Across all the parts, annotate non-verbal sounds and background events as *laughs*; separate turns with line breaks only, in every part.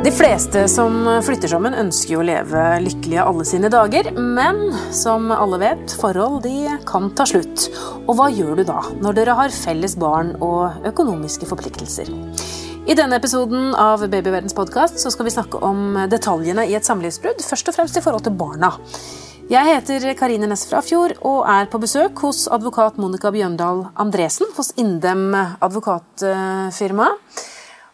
De fleste som flytter sammen, ønsker jo å leve lykkelige alle sine dager. Men som alle vet, forhold de kan ta slutt. Og hva gjør du da, når dere har felles barn og økonomiske forpliktelser? I denne episoden av Babyverdens podkast skal vi snakke om detaljene i et samlivsbrudd, først og fremst i forhold til barna. Jeg heter Karine Næss Frafjord og er på besøk hos advokat Monica Bjøndal Andresen hos Indem advokatfirma.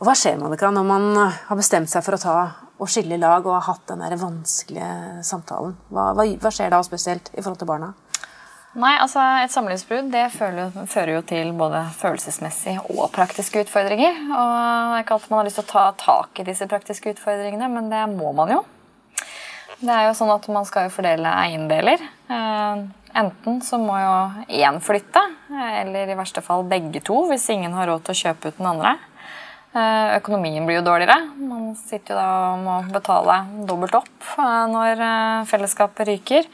Og hva skjer Monica, når man har bestemt seg for å ta og skille lag og har hatt den vanskelige samtalen? Hva, hva, hva, skjer da spesielt i forhold til barna?
Nei, altså Et samlivsbrudd det fører, fører, jo til både følelsesmessige og praktiske utfordringer. Og Det er ikke alltid man har lyst til å ta tak i disse praktiske utfordringene, men det må man jo. Det er jo sånn at Man skal jo fordele eiendeler. Eh, enten så må jo én flytte, eller i verste fall begge to, hvis ingen har råd til å kjøpe ut den andre. Eh, økonomien blir jo dårligere. Man sitter jo da og må betale dobbelt opp eh, når eh, fellesskapet ryker.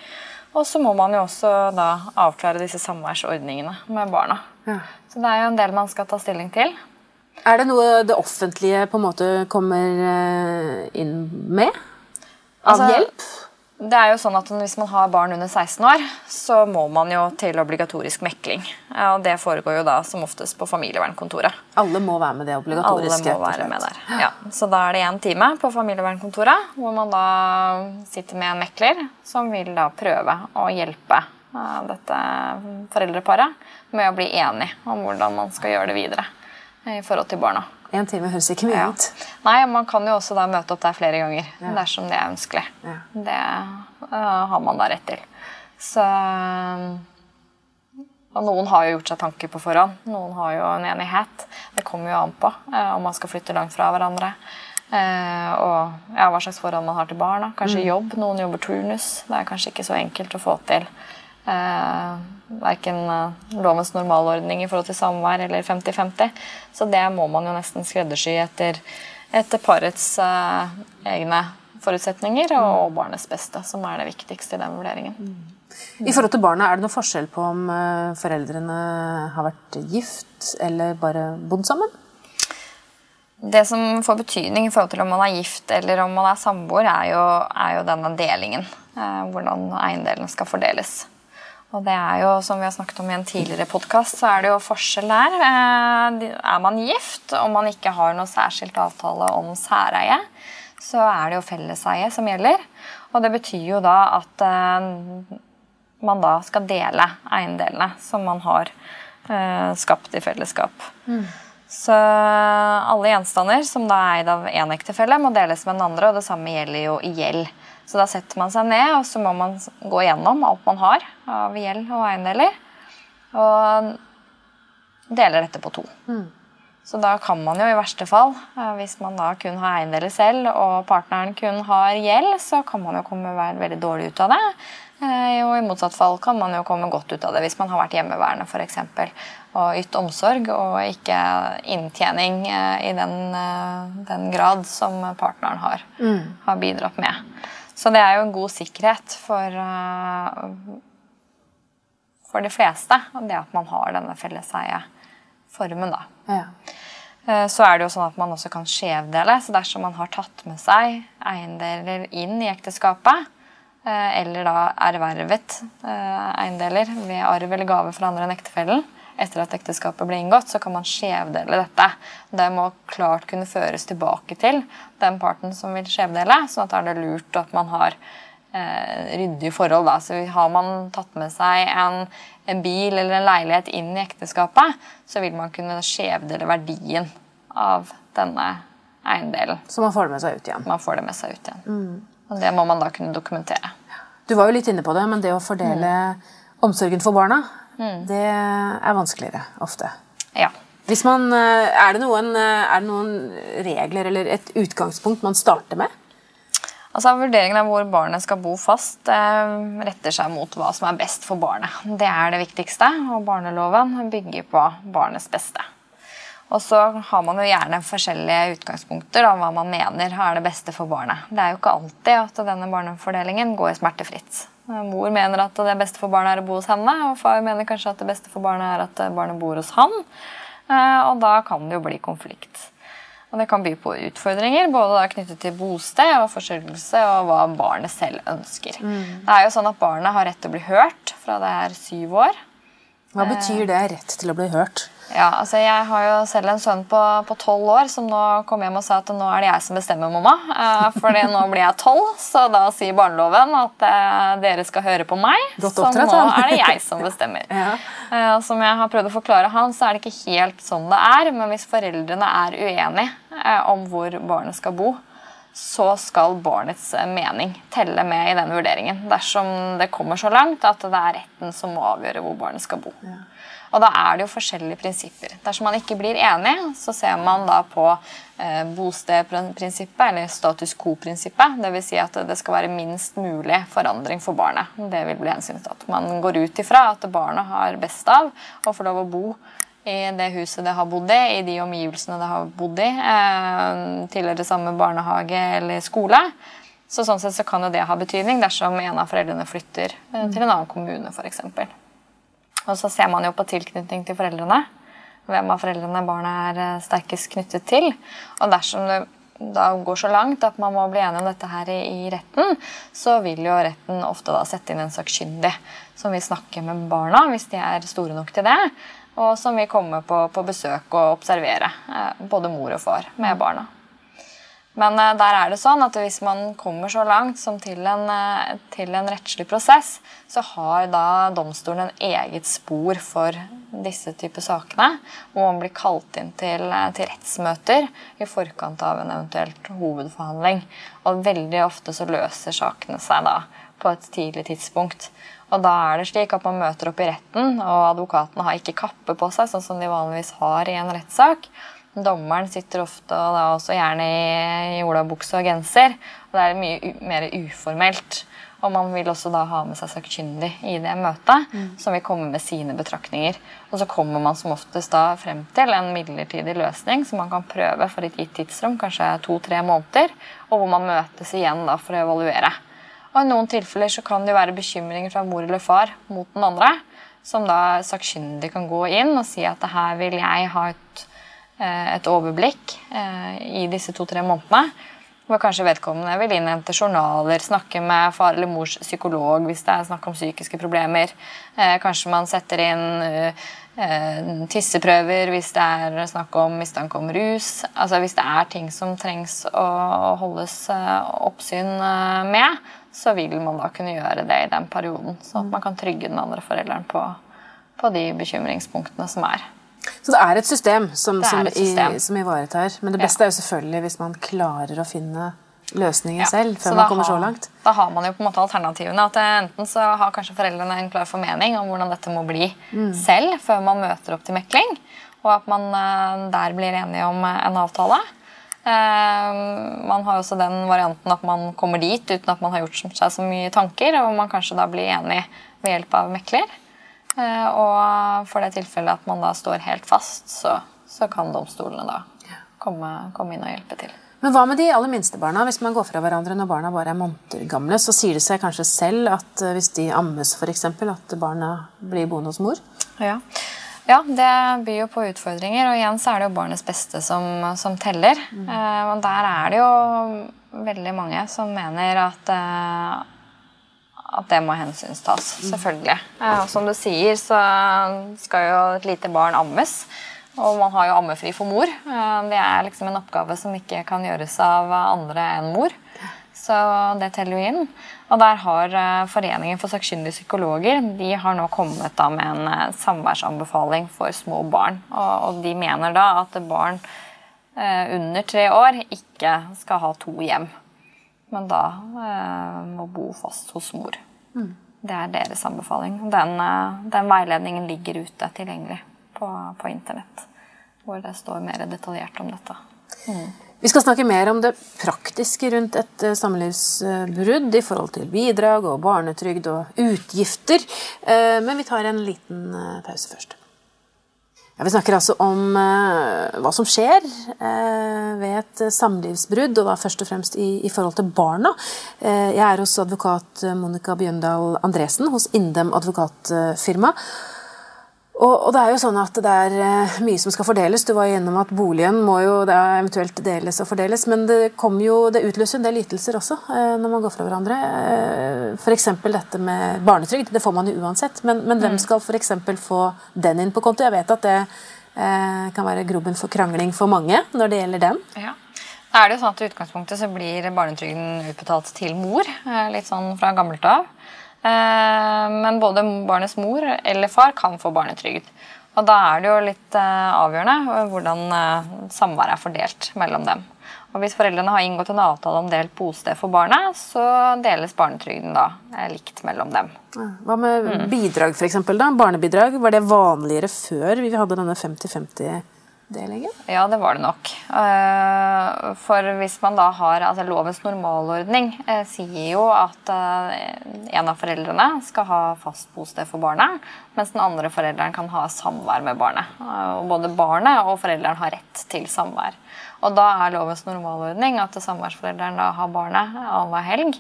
Og så må man jo også da avklare disse samværsordningene med barna. Ja. Så det er jo en del man skal ta stilling til.
Er det noe det offentlige på en måte kommer inn med? Av altså, hjelp?
Det er jo sånn at Hvis man har barn under 16 år, så må man jo til obligatorisk mekling. og Det foregår jo da som oftest på familievernkontoret.
Alle må være med det obligatoriske?
Alle må være med der, ja. Så da er det én time på familievernkontoret hvor man da sitter med en mekler som vil da prøve å hjelpe eh, dette foreldreparet med å bli enig om hvordan man skal gjøre det videre i forhold til barna.
En time høres ikke mye ut.
Nei, Man kan jo også da møte opp der flere ganger ja. dersom det er ønskelig. Ja. Det uh, har man da rett til. Så og Noen har jo gjort seg tanker på forhånd. Noen har jo en enighet. Det kommer jo an på uh, om man skal flytte langt fra hverandre. Uh, og ja, hva slags forhold man har til barna. Kanskje mm. jobb. Noen jobber turnus. Det er kanskje ikke så enkelt å få til. Uh, verken uh, lovens normalordning i forhold til samvær eller 50-50. Så det må man jo nesten skreddersy etter, etter parets eh, egne forutsetninger og, og barnets beste, som er det viktigste i den vurderingen. Mm.
I forhold til barna, Er det noe forskjell på om foreldrene har vært gift eller bare bodd sammen?
Det som får betydning i forhold til om man er gift eller om man er samboer, er jo, er jo denne delingen. hvordan eiendelen skal fordeles. Og det er jo, som vi har snakket om i en tidligere podkast, så er det jo forskjell der. Eh, er man gift og man ikke har noe særskilt avtale om særeie, så er det jo felleseie som gjelder. Og det betyr jo da at eh, man da skal dele eiendelene som man har eh, skapt i fellesskap. Mm. Så alle gjenstander som da er eid av én ektefelle, må deles med den andre, og det samme gjelder jo i gjeld. Så da setter man seg ned og så må man gå gjennom alt man har av gjeld og eiendeler. Og deler dette på to. Mm. Så da kan man jo i verste fall, eh, hvis man da kun har eiendeler selv og partneren kun har gjeld, så kan man jo komme veldig dårlig ut av det. Eh, og i motsatt fall kan man jo komme godt ut av det hvis man har vært hjemmeværende f.eks. og ytt omsorg og ikke inntjening eh, i den, den grad som partneren har, mm. har bidratt med. Så det er jo en god sikkerhet for, uh, for de fleste, det at man har denne felleseieformen. da. Ja. Uh, så er det jo sånn at man også kan skjevdele. Så dersom man har tatt med seg eiendeler inn i ekteskapet, uh, eller da ervervet eiendeler ved arv eller gave fra andre enn ektefellen, etter at ekteskapet ble inngått, så kan man skjevdele dette. Det må klart kunne føres tilbake til den parten som vil skjevdele. sånn at da er det lurt at man har eh, ryddige forhold. Da. Så Har man tatt med seg en, en, bil eller en leilighet inn i ekteskapet, så vil man kunne skjevdele verdien av denne eiendelen.
Så man får det med seg ut igjen?
Man får det med seg ut igjen. Mm. Og Det må man da kunne dokumentere.
Du var jo litt inne på det, men det å fordele mm. omsorgen for barna Mm. Det er vanskeligere ofte.
Ja.
Man, eh, er, det noen, eh, er, det noen, regler eller et utgangspunkt man starter med?
Altså, Vurderingen av hvor barnet skal bo fast, eh, retter seg mot hva som er best for barnet. Det er det viktigste, og barneloven bygger på barnets beste. Og så har man jo gjerne forskjellige utgangspunkter av hva man mener er det beste for barnet. Det er jo ikke alltid at denne barnefordelingen går smertefritt. Mor mener at det beste for barnet er å bo hos henne, og far mener kanskje at det beste for barnet er at barnet bor hos han. Eh, og da kan det jo bli konflikt. Og det kan by på utfordringer, både knyttet til bosted og forsørgelse og hva barnet selv ønsker. Mm. Det er jo sånn at Barnet har rett til å bli hørt fra det er syv år.
Hva betyr det, rett til å bli hørt?
Ja, altså Jeg har jo selv en sønn på tolv år som nå kom hjem og sa at nå er det jeg som bestemmer, mamma. Eh, fordi nå blir jeg tolv, så da sier barneloven at eh, dere skal høre på meg.
Godt
så nå er det jeg som *laughs* bestemmer. ja. Eh, som jeg har prøvd å forklare han, så er det ikke helt sånn det er. Men hvis foreldrene er uenige om hvor barnet skal bo, så skal barnets mening telle med i den vurderingen. Dersom det kommer så langt at det er retten som må avgjøre hvor barnet skal bo. Ja. Og da er det jo forskjellige prinsipper. Dersom man ikke blir enig, så ser man da på eh, bostedprinsippet, eller status quo-prinsippet. Dvs. Si at det skal være minst mulig forandring for barnet. Det vil bli hensyntatt. Man går ut ifra at barnet har best av å få lov å bo i det huset det har bodd i, i de omgivelsene det har bodd i, eh, tidligere samme barnehage eller skole. Så sånn sett så kan jo det ha betydning dersom en av foreldrene flytter eh, til en annen kommune f.eks. Og så ser man jo på tilknytning til foreldrene. Hvem av foreldrene barnet er eh, sterkest knyttet til. Og dersom det da går så langt at man må bli enig om dette her i, retten, så vil jo retten ofte da sette inn en sakkyndig som vil snakke med barna hvis de er store nok til det. Og som vil komme på, på besøk og observere eh, både mor og far med barna. Men uh, der er det sånn at hvis man kommer så langt som til en, uh, til en rettslig prosess, så har da domstolen en eget spor for disse typer sakene. Hvor man blir kalt inn til, til, rettsmøter i forkant av en eventuelt hovedforhandling. Og veldig ofte så løser sakene seg da på et tidlig tidspunkt. Og da er det slik at man møter opp i retten, og advokatene har ikke kappe på seg, sånn som de vanligvis har i en rettssak. Dommeren sitter ofte og da også gjerne i, i olabukse og genser. og Det er mye mer uformelt. Og man vil også da ha med seg sakkyndig i det møtet, mm. som vil komme med sine betraktninger. Og så kommer man som oftest da frem til en midlertidig løsning som man kan prøve for et gitt tidsrom, kanskje to-tre måneder, og hvor man møtes igjen da for å evaluere. Og I noen tilfeller så kan det være bekymringer fra mor eller far mot den andre, som da sakkyndig kan gå inn og si at her vil jeg ha et Eh, et overblikk eh, i disse to-tre månedene. Hvor kanskje vedkommende vil innhente journaler, snakke med far eller mors psykolog hvis det er snakk om psykiske problemer. Eh, kanskje man setter inn tisseprøver hvis det er snakk om mistanke om rus. Altså Hvis det er ting som trengs å holdes oppsyn med, så vil man da kunne gjøre det i den perioden. Sånn at man kan trygge den andre forelderen på, på de bekymringspunktene som er.
Så det er et system som, som, et system. I, som ivaretar. Men det beste ja. er jo selvfølgelig hvis man klarer å finne løsninger ja. selv før man kommer har, så langt.
Da har man jo på en måte alternativene. at Enten så har kanskje foreldrene en klar formening om hvordan dette må bli mm. selv før man møter opp til mekling, og at man uh, der blir enige om en avtale. Uh, man har også den varianten at man kommer dit uten at man har gjort seg så mye tanker, og man kanskje da blir enig ved hjelp av mekler. Eh, og for det tilfellet at man da står helt fast, så, så kan domstolene da komme, komme, inn og hjelpe til.
Men hva med de aller minste barna? Hvis man går fra hverandre når barna bare er måneder gamle, så sier det seg kanskje selv at eh, hvis de ammes, f.eks., at barna blir boende hos mor?
Ja. Ja. det byr jo på utfordringer. Og igjen så er det jo barnets beste som, som teller. Mm. Eh, og der er det jo veldig mange som mener at eh, at det må hensynstas. Selvfølgelig. Og som du sier, så skal jo et lite barn ammes. Og man har jo ammefri for mor. Det er liksom en oppgave som ikke kan gjøres av andre enn mor. Så det teller jo inn. Og der har eh, Foreningen for sakkyndige psykologer de har nå kommet da med en eh, samværsanbefaling for små barn. Og de mener da at barn eh, under tre år ikke skal ha to hjem men da eh, må bo fast hos mor. Mm. Det er deres anbefaling. Den, den, veiledningen ligger ute tilgjengelig på, på, internett. Hvor det står mer detaljert om dette. Mm.
Vi skal snakke mer om det praktiske rundt et eh, samlivsbrudd i forhold til bidrag og barnetrygd og utgifter. Eh, men vi tar en liten pause først. Ja, vi snakker altså om hva som skjer ved et samlivsbrudd, og da først og fremst i, i forhold til barna. Jeg er hos advokat Monica Bjøndal Andresen hos Indem advokatfirma. Og, og, det er jo sånn at det er uh, mye som skal fordeles. Du var gjennom at boligen må jo eventuelt deles og fordeles. Men det, jo, det utløser en del ytelser også uh, når man går fra hverandre. Uh, F.eks. dette med barnetrygd. Det får man jo uansett. Men, men hvem mm. skal f.eks. få den inn på konto? Jeg vet at det kan være grobunn for krangling for mange når det gjelder den.
Ja. Er det jo sånn at I utgangspunktet så blir barnetrygden utbetalt til mor, litt sånn fra gammelt av. Eh, men både barnets mor eller far kan få barnetrygd. Og da er det jo litt eh, avgjørende hvordan eh, samværet er fordelt mellom dem. Og Hvis foreldrene har inngått en avtale om delt bosted for barnet, så deles barnetrygden da likt mellom dem.
Hva med mm. bidrag, f.eks.? Barnebidrag, var det vanligere før vi hadde denne 50-50? delingen?
Ja, det var det nok. Eh, for hvis man da har altså Lovens normalordning eh, sier jo at eh, en av foreldrene skal ha fast bosted for barnet, mens den andre forelderen kan ha samvær med barnet. Både barnet og forelderen har rett til samvær. Og da er lovens normalordning at samværsforelderen da har barnet annenhver helg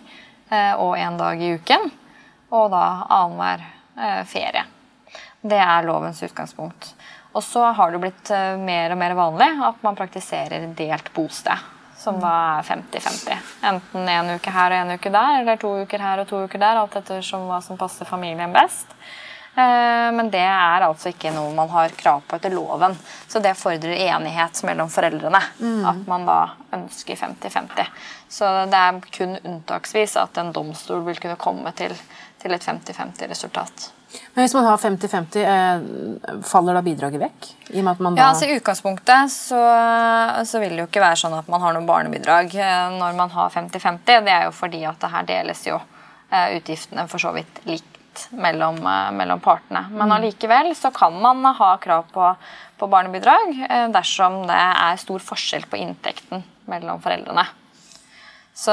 og en dag i uken. Og da annenhver ferie. Det er lovens utgangspunkt. Og så har det blitt eh, mer og mer vanlig at man praktiserer delt bosted. Som da er 50-50. Enten en uke her og en uke der, eller to uker her og to uker der. Alt etter hva som passer familien best. Eh, men det er altså ikke noe man har krav på etter loven. Så det fordrer enighet mellom foreldrene. Mm. At man da ønsker 50-50. Så det er kun unntaksvis at en domstol vil kunne komme til, til et 50-50-resultat.
Men hvis man har 50-50, eh, faller da bidraget vekk?
I, da... ja, altså I utgangspunktet så, så, vil det jo ikke være sånn at man har noe barnebidrag eh, når man har 50-50. Det er jo fordi at det her deles jo eh, utgiftene for så vidt likt mellom, mellom partene. Men mm. allikevel så kan man ha krav på, på barnebidrag dersom det er stor forskjell på inntekten mellom foreldrene. Så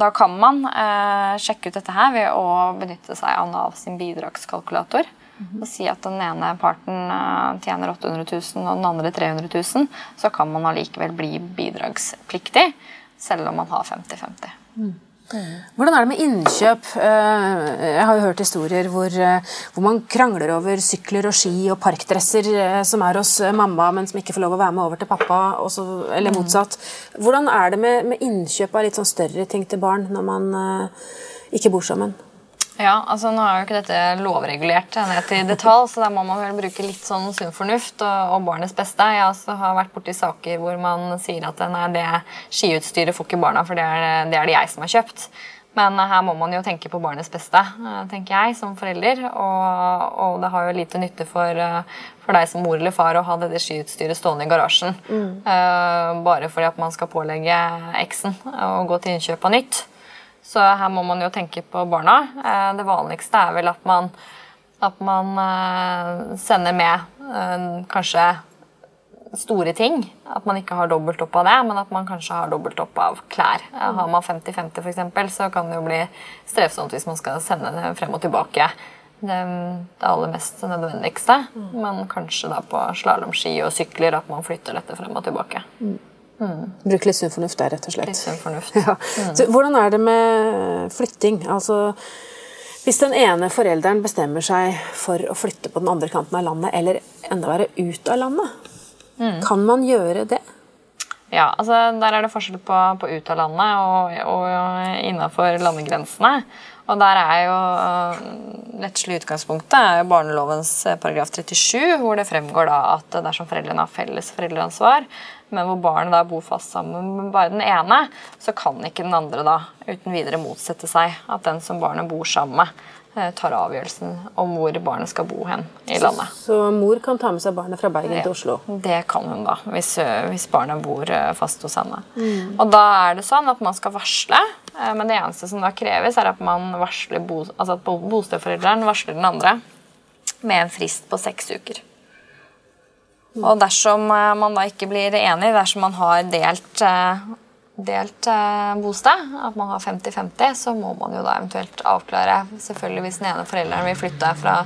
da kan man eh, sjekke ut dette her ved å benytte seg av Nav sin bidragskalkulator. Mm -hmm. Og si at den ene parten eh, tjener 800 000 og den andre 300 000. Så kan man allikevel bli bidragspliktig selv om man har 50-50. Mm.
Hvordan er det med innkjøp? Eh, jeg har jo hørt historier hvor, eh, hvor, man krangler over sykler og ski og parkdresser eh, som er hos mamma, men som ikke får lov å være med over til pappa, så, eller mm. motsatt. Hvordan er det med, med, innkjøp av litt sånn større ting til barn når man ikke bor sammen?
Ja, altså Nå er jo ikke dette lovregulert ned til detalj, så der må man vel bruke litt sånn sunn fornuft og, og, barnets beste. Jeg også har vært borti saker hvor man sier at nei, det skiutstyret får ikke barna, for det er, det er det jeg som har kjøpt. Men her må man jo tenke på barnets beste, tenker jeg, som forelder. Og, og det har jo lite nytte for, for, deg som mor eller far å ha dette skiutstyret stående i garasjen. Mm. Uh, bare fordi at man skal pålegge eksen å gå til innkjøp av nytt. Så her må man jo tenke på barna. Eh, det vanligste er vel at man, at man eh, sender med eh, kanskje store ting. At man ikke har dobbelt opp av det, men at man kanskje har dobbelt opp av klær. Har man 50-50 f.eks., så kan det jo bli strevsomt hvis man skal sende det frem og tilbake. Det, det aller mest nødvendigste. Mm. Men kanskje da på slalåmski og sykler at man flytter dette frem og tilbake. Mm.
Bruke litt sunn fornuft der, rett og slett.
Litt sunn fornuft.
Ja. Mm. Så, hvordan er det med flytting? Altså, hvis den ene forelderen bestemmer seg for å flytte på den andre kanten av landet, eller enda være ut av landet, mm. kan man gjøre det?
Ja, altså Der er det forskjell på, på ut av landet og, og innafor landegrensene. Og der er jo rettslig utgangspunktet er jo barnelovens paragraf 37, hvor det fremgår da at dersom foreldrene har felles foreldreansvar, men hvor barnet da bor fast sammen med bare den ene, så kan ikke den andre da uten videre motsette seg at den som barnet bor sammen med, eh, tar avgjørelsen om hvor barnet skal bo hen i landet.
Så mor kan ta med seg barnet fra Bergen ja, til Oslo?
Det kan hun, da, hvis, eh, hvis barnet bor eh, fast hos henne. Mm. Og da er det sånn at man skal varsle, men det eneste som da kreves, er at man varsler bo, altså at bostedforelderen varsler den andre med en frist på seks uker. Og dersom eh, man da ikke blir enig, dersom man har delt, eh, delt eh, bosted, at man har 50-50, så må man jo da eventuelt avklare Selvfølgelig Hvis den ene forelderen vil flytte fra,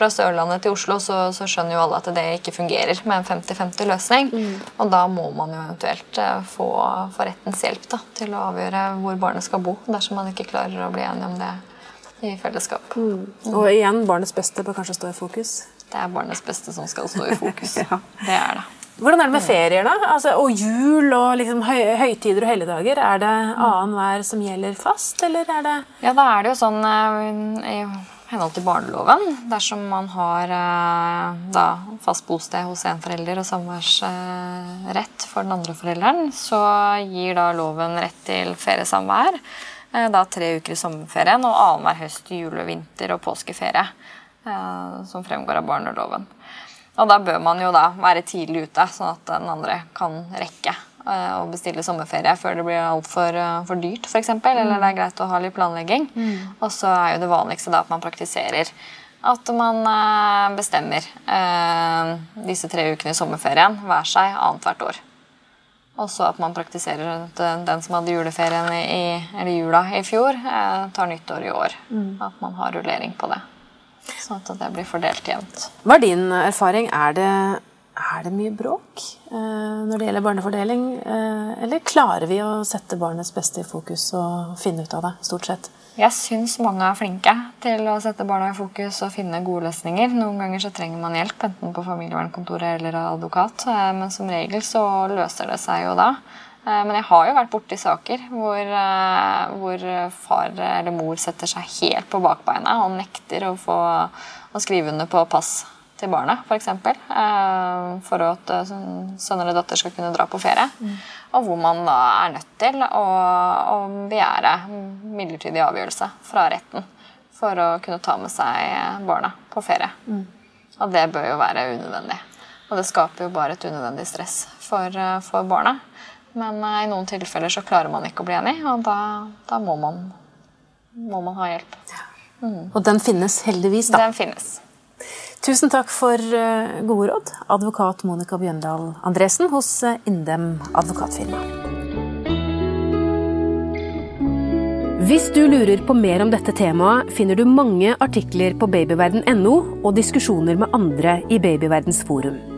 fra Sørlandet til Oslo, så, så, skjønner jo alle at det ikke fungerer med en 50-50-løsning. Mm. Og da må man jo eventuelt få, få rettens hjelp da, til å avgjøre hvor barnet skal bo, dersom man ikke klarer å bli enig om det i fellesskap. Mm.
Og igjen, barnets beste bør kanskje stå i fokus?
Det er barnets beste som skal stå i fokus. *laughs* ja. Det er det.
Hvordan er det med ferier, da? Altså, og jul og liksom høy, høytider og helligdager? Er det annenhver som gjelder fast, eller er det
Ja, da er det jo sånn i henhold til barneloven. Dersom man har da, fast bosted hos en forelder og samværsrett for den andre forelderen, så gir da loven rett til feriesamvær. Da tre uker i sommerferien og annenhver høst, jule, vinter og påskeferie. Som fremgår av barneloven. Og da bør man jo da være tidlig ute, sånn at den andre kan rekke eh, å bestille sommerferie før det blir altfor eh, for dyrt, f.eks. Mm. Eller det er greit å ha litt planlegging. Mm. Og så er jo det vanligste da at man praktiserer at man eh, bestemmer eh, disse tre ukene i sommerferien hver seg annethvert år. Og så at man praktiserer at den som hadde juleferien i, eller jula i fjor, eh, tar nyttår i år. Mm. At man har rullering på det. Sånn at det blir fordelt jevnt.
Hva er din erfaring? Er det, er det mye bråk eh, når det gjelder barnefordeling? Eh, eller klarer vi å sette barnets beste i fokus og finne ut av det, stort sett?
Jeg syns mange er flinke til å sette barna i fokus og finne gode løsninger. Noen ganger så trenger man hjelp, enten på familievernkontoret eller advokat. Eh, men som regel så løser det seg jo da. Eh, men jeg har jo vært borti saker hvor, eh, hvor, far eller mor setter seg helt på bakbeina og nekter å, få, å skrive under på pass til barnet, f.eks. For, eksempel, for at sønn eller datter skal kunne dra på ferie. Mm. Og hvor man da er nødt til å, å begjære midlertidig avgjørelse fra retten for å kunne ta med seg barna på ferie. Mm. Og det bør jo være unødvendig. Og det skaper jo bare et unødvendig stress for, for barna. Men uh, i noen tilfeller så klarer man ikke å bli enig, og da, da må, man, må, man, ha hjelp.
Mm. Og den finnes heldigvis, da.
Den finnes.
Tusen takk for uh, gode råd, advokat Monica Bjøndal Andresen hos uh, Indem advokatfirma. Hvis du lurer på mer om dette temaet, finner du mange artikler på babyverden.no og diskusjoner med andre i Babyverdens forum.